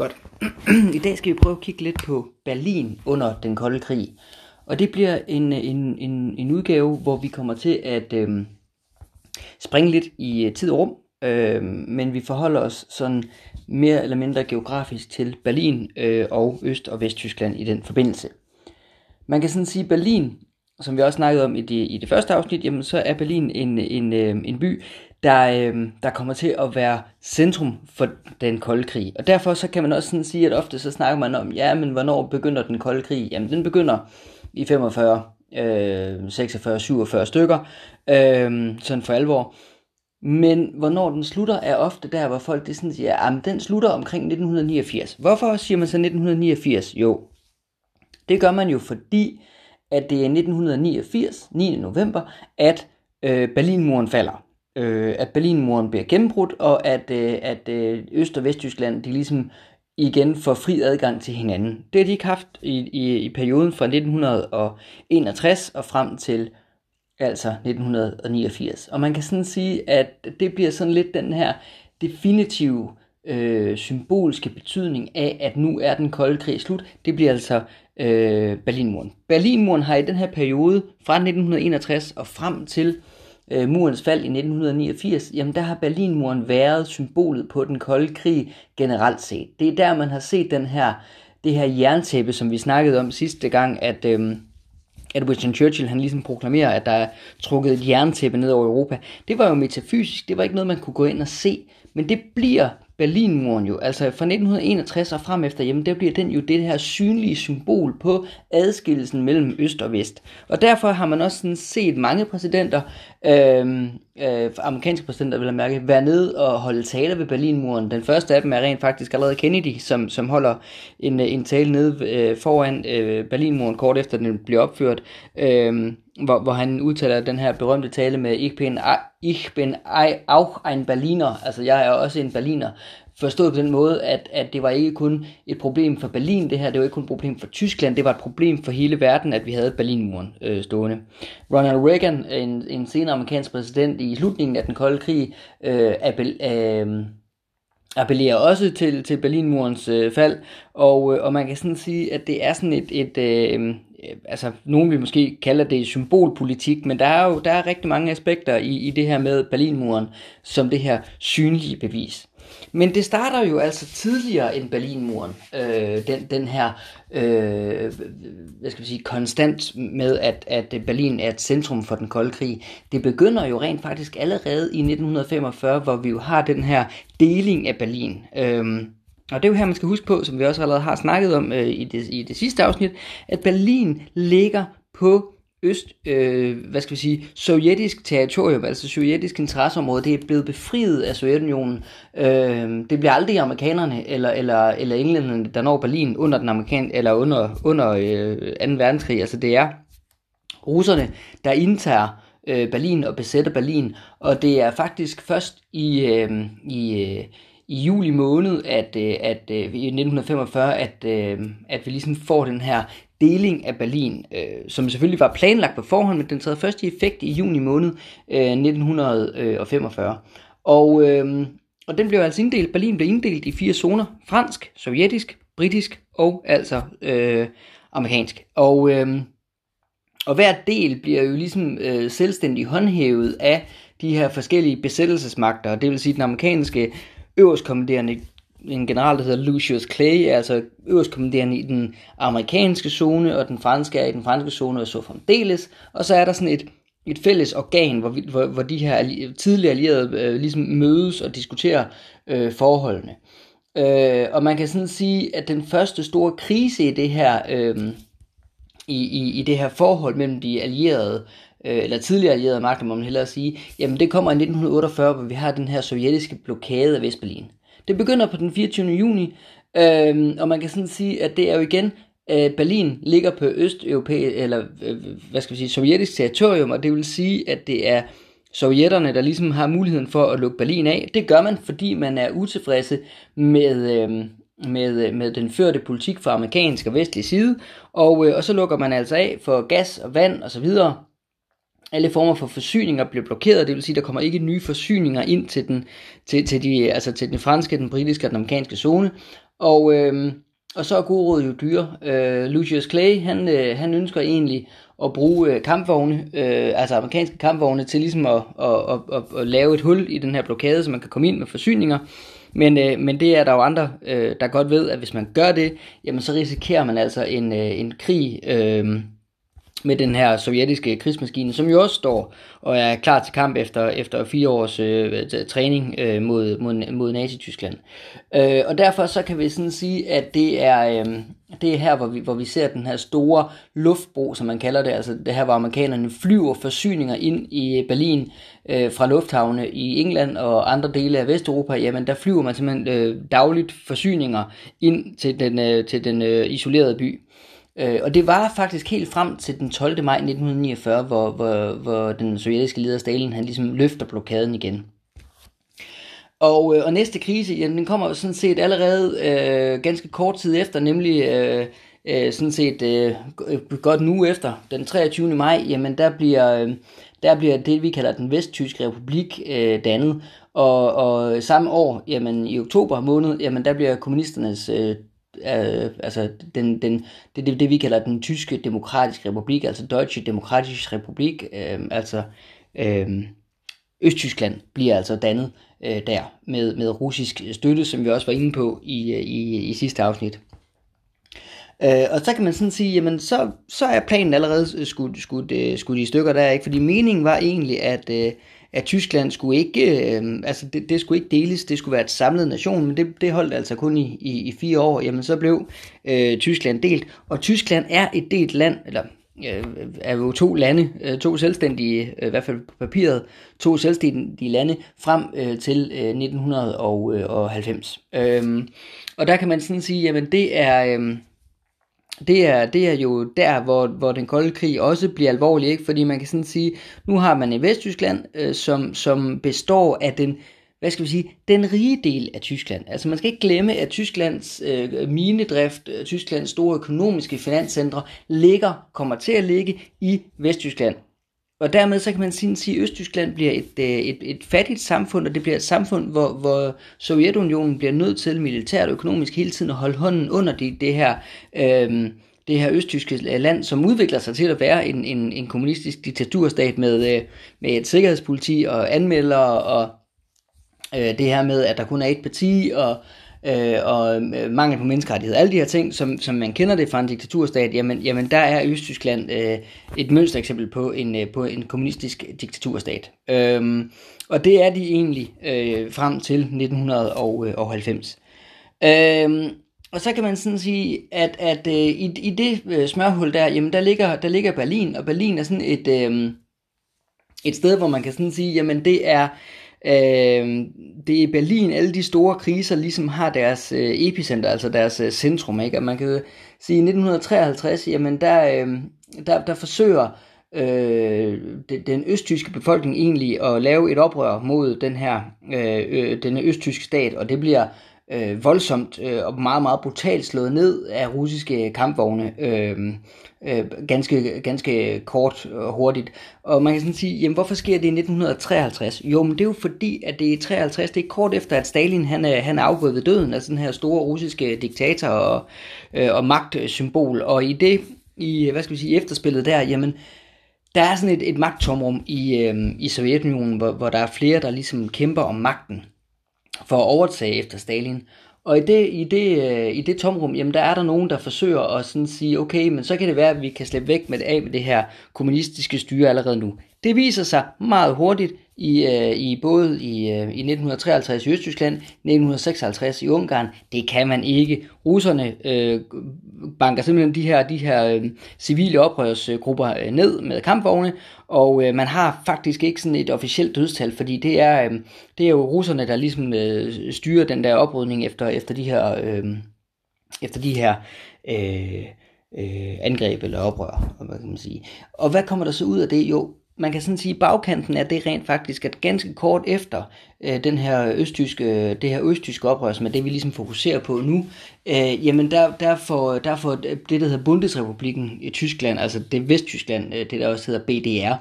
Godt. I dag skal vi prøve at kigge lidt på Berlin under den kolde krig. Og det bliver en, en, en, en udgave, hvor vi kommer til at øh, springe lidt i øh, tid og rum, øh, men vi forholder os sådan mere eller mindre geografisk til Berlin øh, og Øst- og Vesttyskland i den forbindelse. Man kan sådan sige, at Berlin, som vi også snakkede om i det, i det første afsnit, jamen så er Berlin en, en, øh, en by, der, øh, der kommer til at være centrum for den kolde krig. Og derfor så kan man også sådan sige, at ofte så snakker man om, ja, men hvornår begynder den kolde krig? Jamen den begynder i 45, øh, 46, 47 stykker, øh, sådan for alvor. Men hvornår den slutter, er ofte der, hvor folk det sådan siger, at den slutter omkring 1989. Hvorfor siger man så 1989? Jo, det gør man jo fordi, at det er 1989, 9. november, at øh, Berlinmuren falder øh, at Berlinmuren bliver gennembrudt, og at, øh, at øh, Øst- og Vesttyskland de ligesom igen får fri adgang til hinanden. Det har de ikke haft i, i, i perioden fra 1961 og frem til altså 1989. Og man kan sådan sige, at det bliver sådan lidt den her definitive øh, symbolske betydning af, at nu er den kolde krig slut. Det bliver altså øh, Berlinmuren. Berlinmuren har i den her periode fra 1961 og frem til øh, murens fald i 1989, jamen der har Berlinmuren været symbolet på den kolde krig generelt set. Det er der, man har set den her, det her jerntæppe, som vi snakkede om sidste gang, at, øh, at Winston Churchill han ligesom proklamerer, at der er trukket et jerntæppe ned over Europa. Det var jo metafysisk, det var ikke noget, man kunne gå ind og se, men det bliver Berlinmuren jo, altså fra 1961 og frem efter, jamen der bliver den jo det her synlige symbol på adskillelsen mellem øst og vest. Og derfor har man også sådan set mange præsidenter, øh, øh, amerikanske præsidenter vil jeg mærke, være nede og holde taler ved Berlinmuren. Den første af dem er rent faktisk allerede Kennedy, som, som holder en, øh, en tale nede øh, foran øh, Berlinmuren kort efter den bliver opført. Øh, hvor, hvor han udtaler den her berømte tale med ikke bin, ich bin auch ein Berliner, altså jeg er også en berliner, forstået på den måde, at, at det var ikke kun et problem for Berlin, det her, det var ikke kun et problem for Tyskland, det var et problem for hele verden, at vi havde Berlinmuren øh, stående. Ronald Reagan, en, en senere amerikansk præsident i slutningen af den kolde krig, øh, appel, øh, appellerer også til, til Berlinmurens øh, fald, og, øh, og man kan sådan sige, at det er sådan et, et øh, Øh, altså nogen vil måske kalde det symbolpolitik, men der er jo der er rigtig mange aspekter i, i det her med Berlinmuren, som det her synlige bevis. Men det starter jo altså tidligere end Berlinmuren, øh, den, den her øh, hvad skal vi sige, konstant med, at, at Berlin er et centrum for den kolde krig. Det begynder jo rent faktisk allerede i 1945, hvor vi jo har den her deling af Berlin. Øh, og det er jo her, man skal huske på, som vi også allerede har snakket om øh, i, det, i det sidste afsnit, at Berlin ligger på øst, øh, hvad skal vi sige, sovjetisk territorium, altså sovjetisk interesseområde, det er blevet befriet af Sovjetunionen. Øh, det bliver aldrig amerikanerne eller, eller, eller englænderne, der når Berlin under den amerikan eller under, under øh, 2. verdenskrig. Altså det er russerne, der indtager øh, Berlin og besætter Berlin, og det er faktisk først i, øh, i øh, i juli måned, at, øh, at, øh, at i 1945, at, at vi ligesom får den her deling af Berlin, øh, som selvfølgelig var planlagt på forhånd, men den træder først i effekt i juni måned øh, 1945. Og, øh, og den blev altså inddelt, Berlin blev inddelt i fire zoner, fransk, sovjetisk, britisk og altså øh, amerikansk. Og, øh, og hver del bliver jo ligesom øh, selvstændig håndhævet af de her forskellige besættelsesmagter, det vil sige den amerikanske øverstkommanderende en general, der hedder Lucius Clay, er altså øverstkommanderende i den amerikanske zone, og den franske er i den franske zone, og så fremdeles. Og så er der sådan et, et fælles organ, hvor, vi, hvor, hvor de her tidligere allierede øh, ligesom mødes og diskuterer øh, forholdene. Øh, og man kan sådan sige, at den første store krise i det her, øh, i, i, i det her forhold mellem de allierede, øh, eller tidligere allierede magter, må man hellere sige, jamen det kommer i 1948, hvor vi har den her sovjetiske blokade af Vestberlin. Det begynder på den 24. juni, øh, og man kan sådan sige, at det er jo igen, øh, Berlin ligger på østeuropæisk, eller øh, hvad skal vi sige, sovjetisk territorium, og det vil sige, at det er sovjetterne, der ligesom har muligheden for at lukke Berlin af. Det gør man, fordi man er utilfredse med, øh, med, øh, med den førte politik fra amerikansk og vestlig side, og, øh, og så lukker man altså af for gas og vand og så videre alle former for forsyninger bliver blokeret, det vil sige, der kommer ikke nye forsyninger ind til den, til, til, de, altså til den franske, den britiske og den amerikanske zone. Og, øh, og så er god råd jo dyre. Øh, Lucius Clay, han, øh, han ønsker egentlig at bruge øh, kampvogne, øh, altså amerikanske kampvogne, til ligesom at, at, at, at, at lave et hul i den her blokade, så man kan komme ind med forsyninger. Men, øh, men det er der jo andre, øh, der godt ved, at hvis man gør det, jamen så risikerer man altså en, øh, en krig øh, med den her sovjetiske krigsmaskine, som jo også står og er klar til kamp efter, efter fire års øh, træning øh, mod, mod, mod Nazi-Tyskland. Øh, og derfor så kan vi sådan sige, at det er, øh, det er her, hvor vi, hvor vi ser den her store luftbro, som man kalder det, altså det her, hvor amerikanerne flyver forsyninger ind i Berlin øh, fra lufthavne i England og andre dele af Vesteuropa, jamen der flyver man simpelthen øh, dagligt forsyninger ind til den, øh, til den øh, isolerede by. Øh, og det var faktisk helt frem til den 12. maj 1949, hvor, hvor, hvor den sovjetiske leder Stalin han ligesom løfter blokaden igen. Og, øh, og næste krise, jamen, den kommer sådan set allerede øh, ganske kort tid efter, nemlig øh, øh, sådan set øh, godt nu efter, den 23. maj, jamen der bliver, øh, der bliver det, vi kalder den Vesttyske Republik øh, dannet. Og, og samme år, jamen i oktober måned, jamen der bliver kommunisternes øh, øh, altså den, den, det, det, det vi kalder den tyske demokratiske republik, altså Deutsche Demokratische Republik, øh, altså øh, Østtyskland bliver altså dannet øh, der med, med russisk støtte, som vi også var inde på i, i, i sidste afsnit. Øh, og så kan man sådan sige, jamen så, så er planen allerede skudt, skudt, øh, skudt i stykker der, ikke? fordi meningen var egentlig, at, øh, at Tyskland skulle ikke, øh, altså det, det skulle ikke deles, det skulle være et samlet nation, men det, det holdt altså kun i, i, i fire år, jamen så blev øh, Tyskland delt, og Tyskland er et delt land, eller øh, er jo to lande, øh, to selvstændige, øh, i hvert fald på papiret, to selvstændige lande frem øh, til øh, 1990. Øh, og der kan man sådan sige, jamen det er... Øh, det er, det er jo der, hvor, hvor den kolde krig også bliver alvorlig, ikke? fordi man kan sådan sige, nu har man i Vesttyskland, øh, som, som består af den, hvad skal vi sige, den rige del af Tyskland. Altså man skal ikke glemme, at Tysklands øh, minedrift, øh, Tysklands store økonomiske finanscentre ligger, kommer til at ligge i Vesttyskland. Og dermed så kan man sige, at Østtyskland bliver et, øh, et, et fattigt samfund, og det bliver et samfund, hvor, hvor Sovjetunionen bliver nødt til militært og økonomisk hele tiden at holde hånden under det, det her... Øh, det her østtyske land, som udvikler sig til at være en, en, en kommunistisk diktaturstat med, øh, med et sikkerhedspoliti og anmelder og øh, det her med, at der kun er et parti og øh, og øh, mangel på menneskerettighed, alle de her ting, som, som man kender det fra en diktaturstat, jamen, jamen der er Østtyskland øh, et mønstereksempel på en, øh, på en kommunistisk diktaturstat. Øh, og det er de egentlig øh, frem til 1990. Øh, og så kan man sådan sige, at, at øh, i, i det øh, smørhul der, jamen der ligger, der ligger Berlin, og Berlin er sådan et, øh, et sted, hvor man kan sådan sige, jamen det er Øh, det er i Berlin, alle de store kriser ligesom har deres øh, epicenter, altså deres øh, centrum. Ikke? Og man kan sige, i 1953, jamen der, øh, der, der forsøger øh, den østtyske befolkning egentlig at lave et oprør mod den her øh, øh, den østtyske stat, og det bliver øh, voldsomt øh, og meget, meget brutalt slået ned af russiske kampvogne. Øh, øh, ganske, ganske kort og hurtigt. Og man kan sådan sige, jamen hvorfor sker det i 1953? Jo, men det er jo fordi, at det er 53, det er kort efter, at Stalin han er, han er afgået ved døden, altså den her store russiske diktator og, øh, og magtsymbol. Og i det, i, hvad skal vi sige, efterspillet der, jamen, der er sådan et, et magttomrum i, øh, i Sovjetunionen, hvor, hvor der er flere, der ligesom kæmper om magten for at overtage efter Stalin. Og i det, i det, øh, i det tomrum, jamen der er der nogen, der forsøger at sådan sige, okay, men så kan det være, at vi kan slippe væk med det af med det her kommunistiske styre allerede nu. Det viser sig meget hurtigt i, øh, i både i, øh, i 1953 i Østtyskland, 1956 i Ungarn. Det kan man ikke. Russerne øh, banker simpelthen de her, de her øh, civile oprørsgrupper øh, ned med kampvogne, og øh, man har faktisk ikke sådan et officielt dødstal, fordi det er, øh, det er jo russerne, der ligesom øh, styrer den der oprydning efter, efter de her, øh, efter de her øh, øh, angreb eller oprør, hvad kan man sige. Og hvad kommer der så ud af det? Jo, man kan sådan sige, bagkanten af det rent faktisk, at ganske kort efter øh, den her østtyske, det her østtyske oprør, som er det, vi ligesom fokuserer på nu, øh, jamen der, der, får, der får det, der hedder Bundesrepubliken i Tyskland, altså det Vesttyskland, øh, det der også hedder BDR,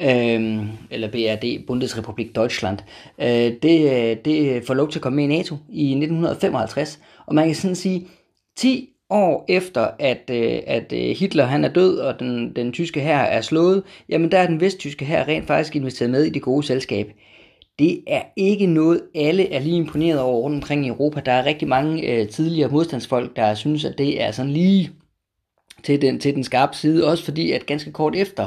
øh, eller BRD, Bundesrepublik Deutschland, øh, det, øh, det får lov til at komme med i NATO i 1955, og man kan sådan sige, 10 år efter, at, øh, at øh, Hitler han er død, og den, den tyske hær er slået, jamen der er den vesttyske hær rent faktisk investeret med i det gode selskab. Det er ikke noget, alle er lige imponeret over rundt omkring i Europa. Der er rigtig mange øh, tidligere modstandsfolk, der synes, at det er sådan lige til den, til den skarpe side, også fordi at ganske kort efter,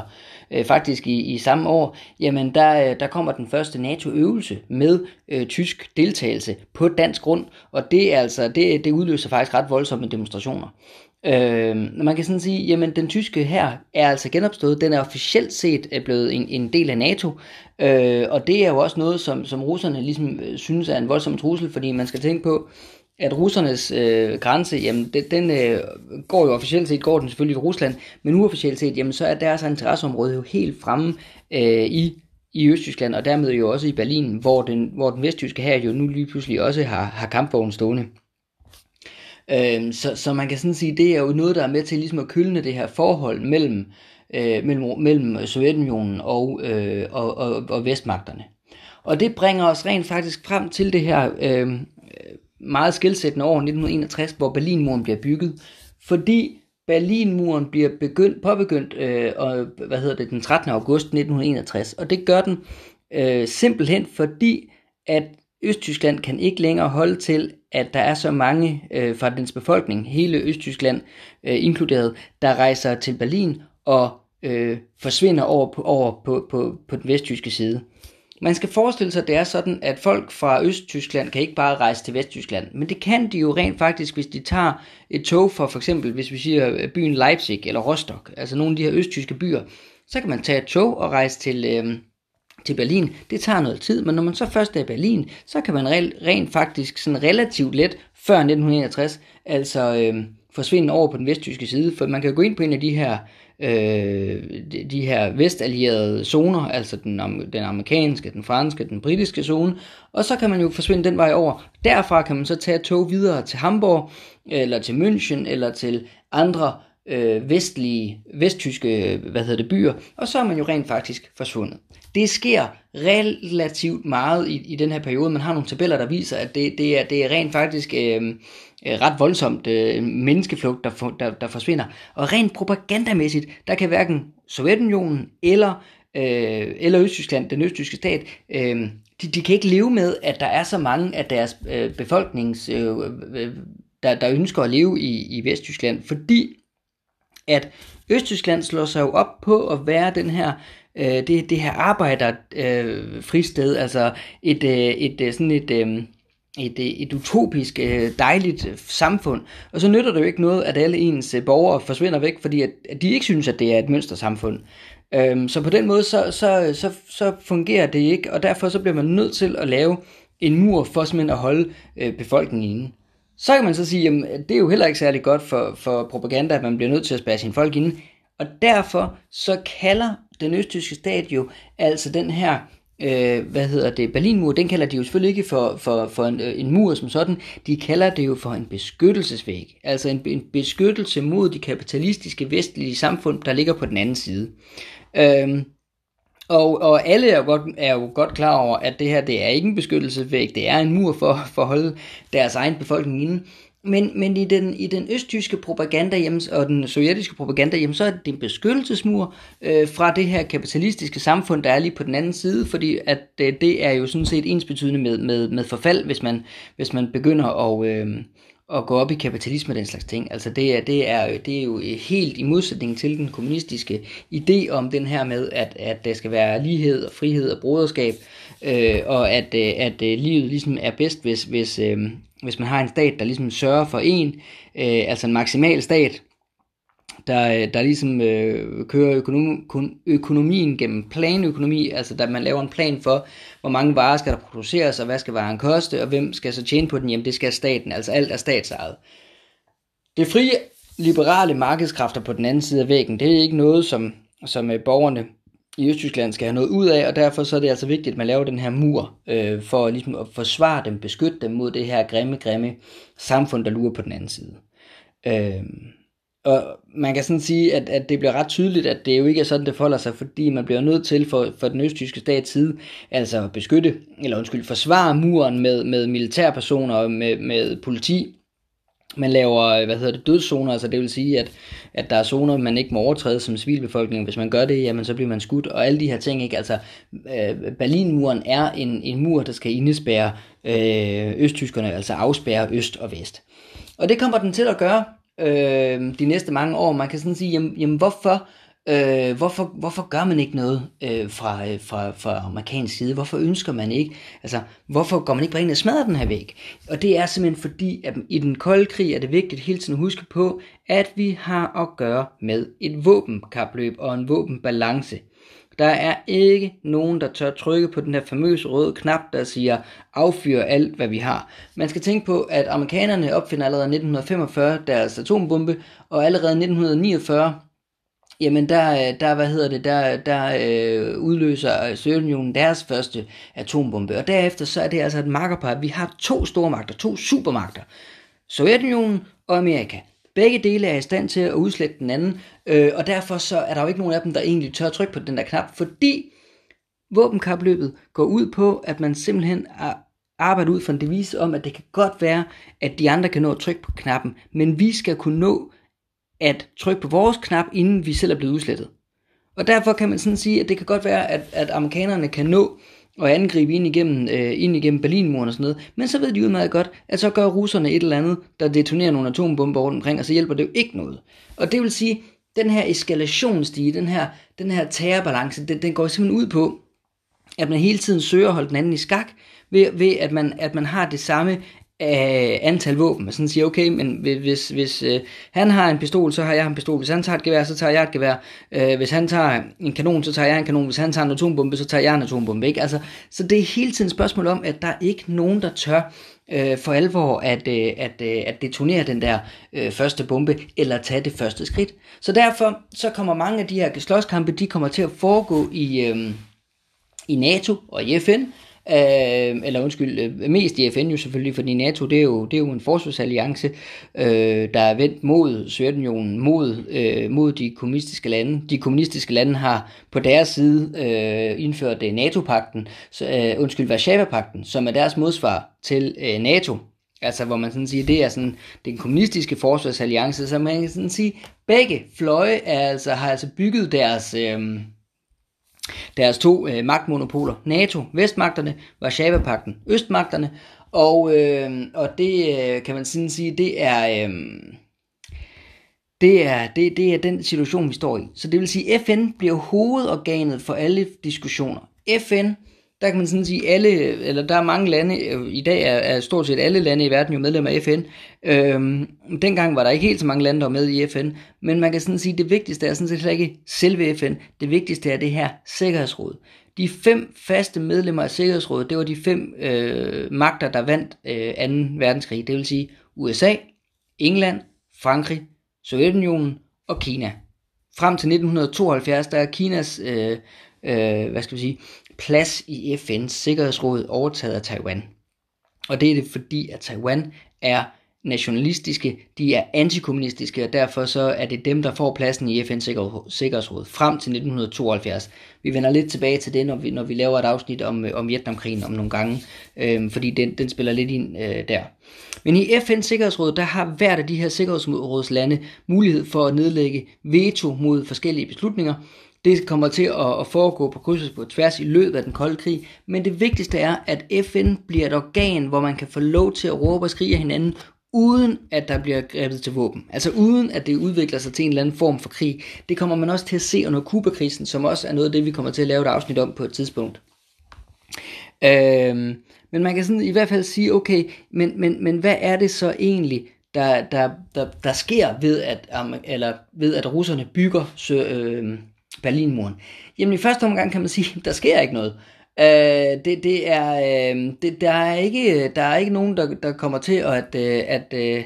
øh, faktisk i, i samme år, jamen der, øh, der kommer den første NATO-øvelse med øh, tysk deltagelse på dansk grund, og det er altså, det, det udløser faktisk ret voldsomme demonstrationer. Øh, man kan sådan sige, jamen den tyske her er altså genopstået, den er officielt set øh, blevet en, en del af NATO, øh, og det er jo også noget, som, som russerne ligesom øh, synes er en voldsom trussel, fordi man skal tænke på, at russernes øh, grænse, jamen den, den øh, går jo officielt set, går den selvfølgelig i Rusland, men uofficielt set, jamen så er deres interesseområde jo helt fremme øh, i, i Østtyskland, og dermed jo også i Berlin, hvor den, hvor den vesttyske her jo nu lige pludselig også har, har kampvognen stående. Øh, så, så man kan sådan sige, det er jo noget, der er med til ligesom at kølne det her forhold mellem, øh, mellem, mellem Sovjetunionen og, øh, og, og, og vestmagterne. Og det bringer os rent faktisk frem til det her øh, meget skilsættende år 1961, hvor Berlinmuren bliver bygget, fordi Berlinmuren bliver begyndt, påbegyndt øh, og, hvad hedder det, den 13. august 1961, og det gør den øh, simpelthen fordi, at Østtyskland kan ikke længere holde til, at der er så mange øh, fra dens befolkning, hele Østtyskland øh, inkluderet, der rejser til Berlin og øh, forsvinder over, på, over på, på, på den vesttyske side. Man skal forestille sig, at det er sådan, at folk fra Østtyskland kan ikke bare rejse til Vesttyskland, men det kan de jo rent faktisk, hvis de tager et tog fra for eksempel, hvis vi siger øh, byen Leipzig eller Rostock, altså nogle af de her østtyske byer, så kan man tage et tog og rejse til, øh, til Berlin. Det tager noget tid, men når man så først er i Berlin, så kan man rent faktisk sådan relativt let, før 1961, altså øh, forsvinde over på den vesttyske side, for man kan gå ind på en af de her øh, de, her vestallierede zoner, altså den, den amerikanske, den franske, den britiske zone, og så kan man jo forsvinde den vej over. Derfra kan man så tage tog videre til Hamburg, eller til München, eller til andre øh, vestlige, vesttyske hvad hedder det, byer, og så er man jo rent faktisk forsvundet. Det sker relativt meget i, i den her periode. Man har nogle tabeller, der viser, at det, det, er, det er rent faktisk øh, Øh, ret voldsomt øh, menneskeflugt, der, for, der, der forsvinder. Og rent propagandamæssigt, der kan hverken Sovjetunionen eller, øh, eller Østtyskland, den østtyske stat, øh, de, de kan ikke leve med, at der er så mange af deres øh, befolknings, øh, øh, øh der, der ønsker at leve i, i Vesttyskland, fordi at Østtyskland slår sig jo op på at være den her øh, det, det her arbejder øh, fristed, altså et, øh, et, et sådan et øh, et, øh, et utopisk øh, dejligt øh, samfund. Og så nytter det jo ikke noget, at alle ens borgere forsvinder væk, fordi at, at de ikke synes, at det er et mønstersamfund. Øhm, så på den måde, så, så, så, så fungerer det ikke, og derfor så bliver man nødt til at lave en mur for simpelthen at holde øh, befolkningen inde. Så kan man så sige, at det er jo heller ikke særlig godt for, for propaganda, at man bliver nødt til at spære sine folk inde. Og derfor så kalder den østtyske stat jo altså den her øh, hvad hedder det, Berlinmur, den kalder de jo selvfølgelig ikke for, for, for en, øh, en mur som sådan, de kalder det jo for en beskyttelsesvæg, altså en, en beskyttelse mod de kapitalistiske vestlige samfund, der ligger på den anden side. Øhm, og, og alle er jo, godt, er jo godt klar over, at det her det er ikke en beskyttelsesvæg, det er en mur for, for at holde deres egen befolkning inde. Men, men i, den, i den østtyske propaganda jamen, og den sovjetiske propaganda, jamen, så er det en beskyttelsesmur øh, fra det her kapitalistiske samfund, der er lige på den anden side, fordi at øh, det er jo sådan set ensbetydende med, med, med forfald, hvis man, hvis man begynder at, øh, at gå op i kapitalisme og den slags ting. Altså det er, det er, det er jo helt i modsætning til den kommunistiske idé om den her med, at, at der skal være lighed og frihed og broderskab, øh, og at, øh, at, at livet ligesom er bedst, hvis, hvis, øh, hvis man har en stat, der ligesom sørger for en, øh, altså en maksimal stat, der, øh, der ligesom øh, kører økonom, økonomien gennem planøkonomi, altså der man laver en plan for, hvor mange varer skal der produceres, og hvad skal varen koste, og hvem skal så tjene på den, jamen det skal staten, altså alt er statsejet. Det frie liberale markedskræfter på den anden side af væggen, det er ikke noget, som, som øh, borgerne i Østtyskland skal have noget ud af, og derfor så er det altså vigtigt, at man laver den her mur, øh, for ligesom at forsvare dem, beskytte dem mod det her grimme, grimme samfund, der lurer på den anden side. Øh, og man kan sådan sige, at, at det bliver ret tydeligt, at det jo ikke er sådan, det forholder sig, fordi man bliver nødt til for, for den østtyske stats side, altså at beskytte, eller undskyld, forsvare muren med, med militærpersoner og med, med politi. Man laver, hvad hedder det, dødszoner, altså det vil sige, at, at der er zoner, man ikke må overtræde som civilbefolkning. Hvis man gør det, jamen så bliver man skudt, og alle de her ting, ikke? Altså, øh, Berlinmuren er en, en mur, der skal indespære øh, østtyskerne, altså afspærre øst og vest. Og det kommer den til at gøre, øh, de næste mange år. Man kan sådan sige, jamen, jamen hvorfor, øh, hvorfor, hvorfor gør man ikke noget øh, fra, øh, fra, fra amerikansk side? Hvorfor ønsker man ikke? Altså, hvorfor går man ikke bare ind og smadrer den her væg? Og det er simpelthen fordi, at i den kolde krig er det vigtigt hele tiden at huske på, at vi har at gøre med et våbenkapløb og en våbenbalance. Der er ikke nogen, der tør trykke på den her famøse røde knap, der siger affyr alt, hvad vi har. Man skal tænke på, at amerikanerne opfinder allerede 1945 deres atombombe, og allerede 1949 Jamen der, der, hvad hedder det, der, der øh, udløser Sovjetunionen deres første atombombe, og derefter så er det altså et makkerpar. Vi har to store magter, to supermagter, Sovjetunionen og Amerika. Begge dele er i stand til at udslette den anden, øh, og derfor så er der jo ikke nogen af dem, der egentlig tør trykke på den der knap, fordi våbenkapløbet går ud på, at man simpelthen arbejder ud fra en devise om, at det kan godt være, at de andre kan nå at trykke på knappen, men vi skal kunne nå at trykke på vores knap, inden vi selv er blevet udslettet. Og derfor kan man sådan sige, at det kan godt være, at, at amerikanerne kan nå og angribe ind igennem, øh, ind igennem Berlinmuren og sådan noget. Men så ved de meget godt, at så gør russerne et eller andet, der detonerer nogle atombomber rundt omkring, og så hjælper det jo ikke noget. Og det vil sige, den her eskalationsstige, den her, den her terrorbalance, den, den går simpelthen ud på, at man hele tiden søger at holde den anden i skak, ved, ved at, man, at man har det samme af antal våben. og sådan siger, okay, men hvis, hvis øh, han har en pistol, så har jeg en pistol. Hvis han tager et gevær, så tager jeg et gevær. Øh, hvis han tager en kanon, så tager jeg en kanon. Hvis han tager en atombombe, så tager jeg en atombombe. Ikke? Altså, så det er hele tiden et spørgsmål om, at der er ikke nogen, der tør øh, for alvor at, øh, at, øh, at detonere den der øh, første bombe, eller tage det første skridt. Så derfor så kommer mange af de her slåskampe, de kommer til at foregå i, øh, i NATO og i FN, Øh, eller undskyld, øh, mest i FN jo selvfølgelig, fordi NATO det er jo, det er jo en forsvarsalliance, øh, der er vendt mod Sovjetunionen, mod, øh, mod de kommunistiske lande. De kommunistiske lande har på deres side øh, indført øh, NATO-pakten, så, øh, undskyld, Varsava-pakten, som er deres modsvar til øh, NATO. Altså hvor man sådan siger, det er sådan den kommunistiske forsvarsalliance, så man kan sådan sige, begge fløje er altså, har altså bygget deres... Øh, deres to øh, magtmonopoler, NATO, vestmagterne, Varsava-pakten, østmagterne, og, øh, og det øh, kan man sådan sige, det er, øh, det, er, det, det er den situation, vi står i. Så det vil sige, at FN bliver hovedorganet for alle diskussioner. FN der kan man sådan sige, alle, eller der er mange lande, øh, i dag er, er stort set alle lande i verden jo medlemmer af FN. Øhm, dengang var der ikke helt så mange lande, der var med i FN, men man kan sådan sige, det vigtigste er sådan set ikke selve FN, det vigtigste er det her Sikkerhedsråd. De fem faste medlemmer af Sikkerhedsrådet, det var de fem øh, magter, der vandt øh, 2. verdenskrig, det vil sige USA, England, Frankrig, Sovjetunionen og Kina. Frem til 1972, der er Kinas øh, øh, hvad skal vi sige, plads i FN's Sikkerhedsråd overtaget af Taiwan. Og det er det fordi, at Taiwan er nationalistiske, de er antikommunistiske, og derfor så er det dem, der får pladsen i FN's Sikkerhedsråd frem til 1972. Vi vender lidt tilbage til det, når vi, når vi laver et afsnit om, øh, om Vietnamkrigen om nogle gange, øh, fordi den, den spiller lidt ind øh, der. Men i FN's Sikkerhedsråd, der har hvert af de her sikkerhedsrådslande mulighed for at nedlægge veto mod forskellige beslutninger, det kommer til at, foregå på kryds på tværs i løbet af den kolde krig, men det vigtigste er, at FN bliver et organ, hvor man kan få lov til at råbe og skrige af hinanden, uden at der bliver grebet til våben. Altså uden at det udvikler sig til en eller anden form for krig. Det kommer man også til at se under Kuba-krisen, som også er noget af det, vi kommer til at lave et afsnit om på et tidspunkt. Øhm, men man kan sådan i hvert fald sige, okay, men, men, men hvad er det så egentlig, der, der, der, der sker ved at, eller ved at russerne bygger så, øh, Berlinmuren? Jamen i første omgang kan man sige, der sker ikke noget. Øh, det, det er, øh, det, der, er ikke, der er ikke nogen, der, der kommer til at, øh, at, at øh,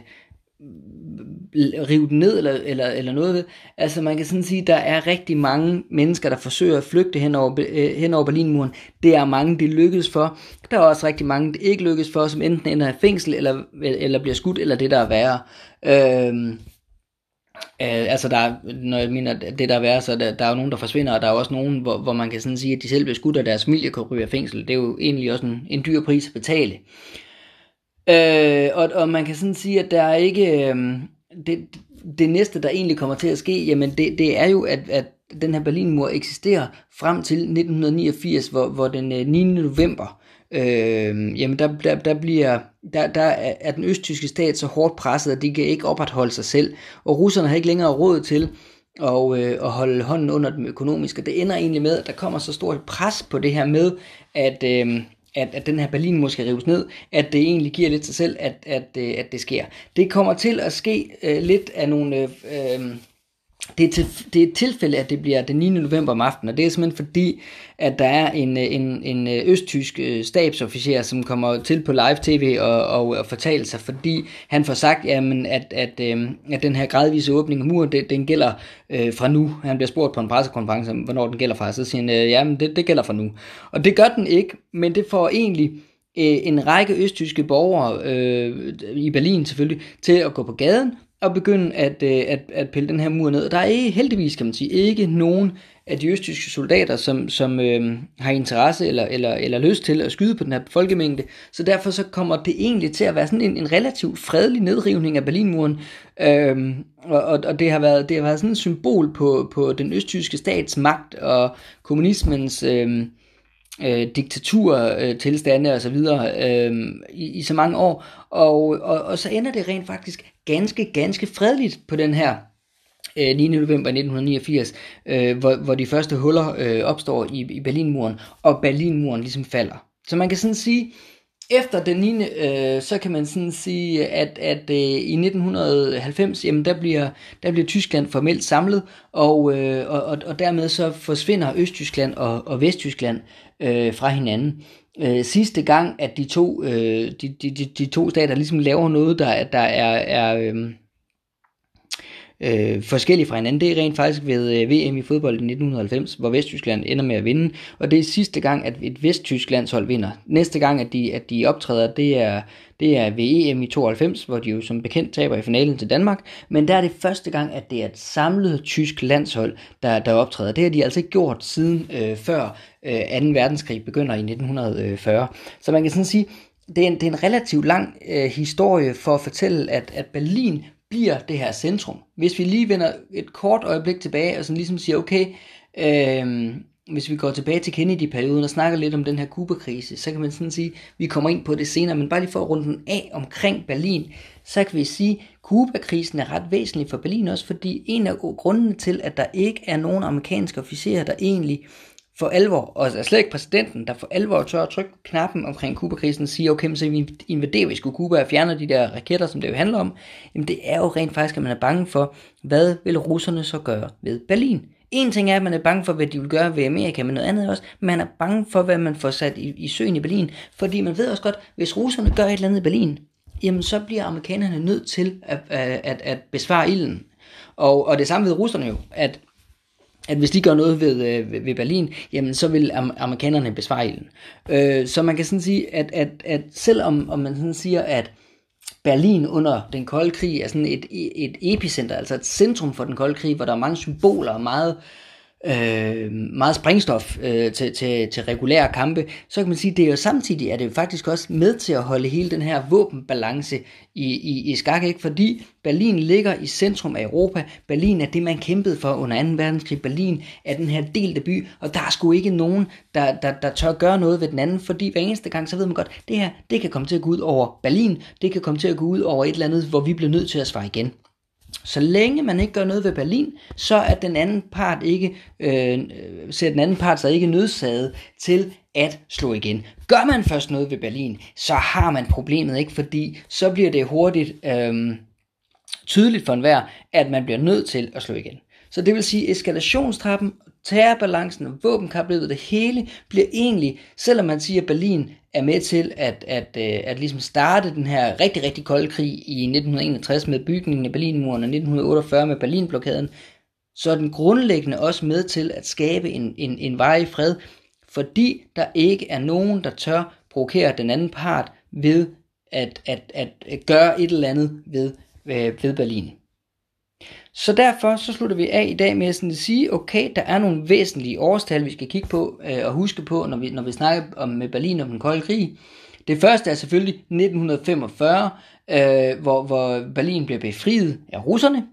rive den ned eller, eller, eller noget. Altså man kan sådan sige, der er rigtig mange mennesker, der forsøger at flygte hen over, øh, hen over Berlinmuren. Det er mange, det lykkes for. Der er også rigtig mange, det ikke lykkes for, som enten ender i fængsel, eller, eller bliver skudt, eller det der er værre. Øh, Øh, altså der, når jeg mener det der er så der, der er jo nogen, der forsvinder, og der er også nogen, hvor, hvor man kan sådan sige, at de selv bliver skudt, og deres familie kan ryge af fængsel. Det er jo egentlig også en, en dyr pris at betale. Øh, og, og man kan sådan sige, at der er ikke... Øh, det, det næste, der egentlig kommer til at ske, jamen det, det er jo, at, at den her Berlinmur eksisterer frem til 1989, hvor, hvor den 9. Øh, november, øh, jamen der, der, der, bliver, der, der er den østtyske stat så hårdt presset, at de kan ikke opretholde sig selv, og russerne har ikke længere råd til og, øh, at holde hånden under dem økonomisk, og det ender egentlig med, at der kommer så stort pres på det her med, at, øh, at, at den her Berlin måske rives ned, at det egentlig giver lidt sig selv, at, at, at, at det sker. Det kommer til at ske øh, lidt af nogle... Øh, øh, det er, til, det er et tilfælde, at det bliver den 9. november om aftenen, og det er simpelthen fordi, at der er en, en, en øh, østtysk øh, stabsofficer, som kommer til på live tv og, og, og fortæller sig, fordi han får sagt, jamen, at, at, øh, at den her gradvise åbning af muren, det, den gælder øh, fra nu. Han bliver spurgt på en pressekonference, hvornår den gælder fra, så siger han, øh, jamen, det, det gælder fra nu. Og det gør den ikke, men det får egentlig øh, en række østtyske borgere øh, i Berlin selvfølgelig til at gå på gaden at begynde at, øh, at, at pille den her mur ned. Der er ikke, heldigvis, kan man sige, ikke nogen af de østtyske soldater, som, som øh, har interesse eller, eller, eller lyst til at skyde på den her folkemængde. Så derfor så kommer det egentlig til at være sådan en, en relativt fredelig nedrivning af Berlinmuren. Øh, og, og det har været, det har været sådan et symbol på, på den østtyske stats magt og kommunismens... Øh, øh, diktaturtilstande øh, og så videre øh, i, i så mange år. Og, og, og så ender det rent faktisk ganske, ganske fredeligt på den her øh, 9. november 1989, øh, hvor, hvor de første huller øh, opstår i, i Berlinmuren, og Berlinmuren ligesom falder. Så man kan sådan sige, efter den 9. Øh, så kan man sådan sige, at, at øh, i 1990, jamen der bliver, der bliver Tyskland formelt samlet, og, øh, og, og dermed så forsvinder Østtyskland og, og Vesttyskland øh, fra hinanden. Øh, sidste gang, at de to, øh, de, de, de, de to stater ligesom laver noget, der, der er, er øh, øh, forskellige fra hinanden. Det er rent faktisk ved øh, VM i fodbold i 1990, hvor Vesttyskland ender med at vinde, og det er sidste gang, at et vesttysk landshold vinder. Næste gang, at de, at de optræder, det er, det er ved EM i 92, hvor de jo som bekendt taber i finalen til Danmark, men der er det første gang, at det er et samlet tysk landshold, der, der optræder. Det har de altså ikke gjort siden øh, før øh, 2. verdenskrig begynder i 1940. Så man kan sådan sige, det er en, det er en relativt lang øh, historie for at fortælle, at, at Berlin bliver det her centrum. Hvis vi lige vender et kort øjeblik tilbage og sådan ligesom siger, okay, øh, hvis vi går tilbage til Kennedy-perioden og snakker lidt om den her Kuba-krise, så kan man sådan sige, vi kommer ind på det senere, men bare lige for at runde den af omkring Berlin, så kan vi sige, at Kuba-krisen er ret væsentlig for Berlin også, fordi en af grundene til, at der ikke er nogen amerikanske officerer, der egentlig for alvor, og slet ikke præsidenten, der for alvor tør at trykke knappen omkring Kuba-krisen, siger, okay, så vi invaderer vi sgu Kuba og fjerner de der raketter, som det jo handler om, jamen det er jo rent faktisk, at man er bange for, hvad vil russerne så gøre ved Berlin? En ting er, at man er bange for, hvad de vil gøre ved Amerika, men noget andet er også, man er bange for, hvad man får sat i, i søen i Berlin, fordi man ved også godt, hvis russerne gør et eller andet i Berlin, jamen så bliver amerikanerne nødt til at, at, at, at besvare ilden. Og, og det samme ved russerne jo, at at hvis de gør noget ved, øh, ved Berlin, jamen så vil amerikanerne besvare ilden. Øh, så man kan sådan sige, at, at, at selvom om man sådan siger, at Berlin under den kolde krig er sådan et, et epicenter, altså et centrum for den kolde krig, hvor der er mange symboler og meget øh, øh, meget springstof øh, til, til, til regulære kampe, så kan man sige, at det er jo samtidig er det jo faktisk også med til at holde hele den her våbenbalance i, i, i skak, ikke? fordi Berlin ligger i centrum af Europa. Berlin er det, man kæmpede for under 2. verdenskrig. Berlin er den her delte by, og der er sgu ikke nogen, der, der, der tør gøre noget ved den anden, fordi hver eneste gang, så ved man godt, det her, det kan komme til at gå ud over Berlin, det kan komme til at gå ud over et eller andet, hvor vi bliver nødt til at svare igen. Så længe man ikke gør noget ved Berlin, så er den anden part ikke, øh, ser den anden part sig ikke nødsaget til at slå igen. Gør man først noget ved Berlin, så har man problemet ikke, fordi så bliver det hurtigt øh, tydeligt for enhver, at man bliver nødt til at slå igen. Så det vil sige, eskalationstrappen, terrorbalancen og våbenkapløbet, det hele bliver egentlig, selvom man siger, at Berlin er med til at, at, at, at ligesom starte den her rigtig, rigtig kolde krig i 1961 med bygningen af Berlinmuren og 1948 med Berlinblokaden, så er den grundlæggende også med til at skabe en, en, en varig fred, fordi der ikke er nogen, der tør provokere den anden part ved at, at, at gøre et eller andet ved, øh, ved Berlin. Så derfor så slutter vi af i dag med sådan at sige, okay, der er nogle væsentlige årstal, vi skal kigge på øh, og huske på, når vi, når vi snakker om med Berlin om den kolde krig. Det første er selvfølgelig 1945, øh, hvor, hvor Berlin bliver befriet af russerne.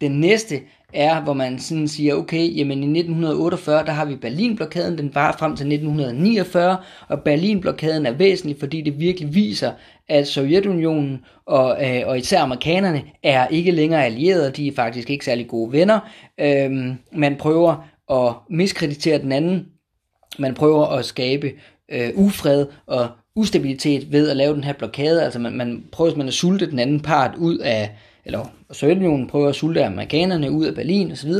Den næste er, hvor man sådan siger, okay, jamen i 1948, der har vi Berlinblokaden, den var frem til 1949, og Berlinblokaden er væsentlig, fordi det virkelig viser, at Sovjetunionen og, øh, og især amerikanerne er ikke længere allierede, de er faktisk ikke særlig gode venner. Øhm, man prøver at miskreditere den anden, man prøver at skabe øh, ufred og ustabilitet ved at lave den her blokade, altså man, man prøver man at sulte den anden part ud af, eller Sovjetunionen prøver at sulte amerikanerne ud af Berlin osv.,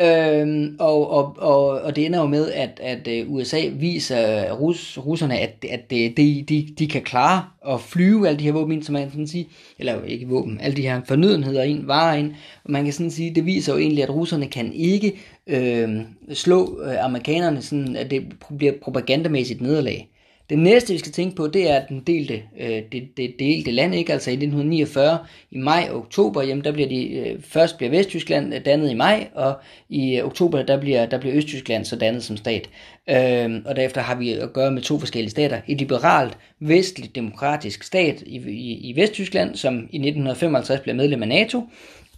Øhm, og, og, og, og det ender jo med, at, at øh, USA viser rus, russerne, at, at de, de, de kan klare at flyve alle de her våben som man kan sige, eller ikke våben, alle de her fornødenheder ind, varer ind, og man kan sådan sige, det viser jo egentlig, at russerne kan ikke øh, slå øh, amerikanerne, sådan, at det bliver propagandamæssigt nederlag. Det næste, vi skal tænke på, det er den delte, øh, det, det delte land, ikke? Altså i 1949, i maj og oktober, jamen der bliver de, øh, først bliver Vesttyskland øh, dannet i maj, og i øh, oktober, der bliver, der bliver Østtyskland så dannet som stat. Øh, og derefter har vi at gøre med to forskellige stater. Et liberalt, vestligt, demokratisk stat i, i, i Vesttyskland, som i 1955 bliver medlem af NATO,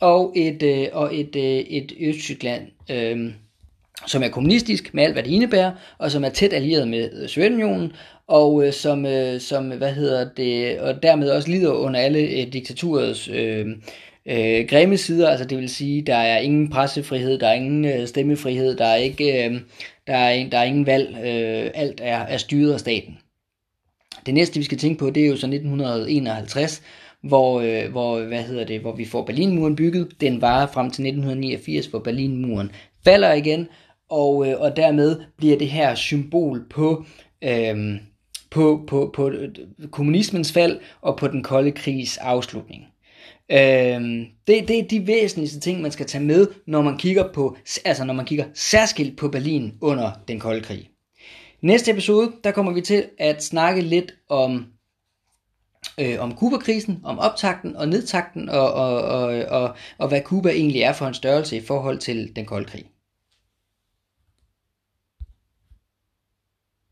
og et, øh, og et, øh, et Østtyskland, øh, som er kommunistisk med alt, hvad det indebærer, og som er tæt allieret med øh, Sovjetunionen, og øh, som, øh, som, hvad hedder det, og dermed også lider under alle øh, diktaturets øh, øh, grimme sider, altså det vil sige, der er ingen pressefrihed, der er ingen øh, stemmefrihed, der er ikke, øh, der er, der er ingen valg, øh, alt er, er styret af staten. Det næste, vi skal tænke på, det er jo så 1951, hvor, øh, hvor, hvad hedder det, hvor vi får Berlinmuren bygget. Den varer frem til 1989, hvor Berlinmuren falder igen, og, øh, og dermed bliver det her symbol på, øh, på, på, på kommunismens fald og på den kolde krigs afslutning. Øhm, det, det er de væsentligste ting, man skal tage med, når man kigger på, altså når man kigger særskilt på Berlin under den kolde krig. Næste episode, der kommer vi til at snakke lidt om øh, om Kuba-krisen, om optakten og nedtakten, og, og, og, og, og hvad Kuba egentlig er for en størrelse i forhold til den kolde krig.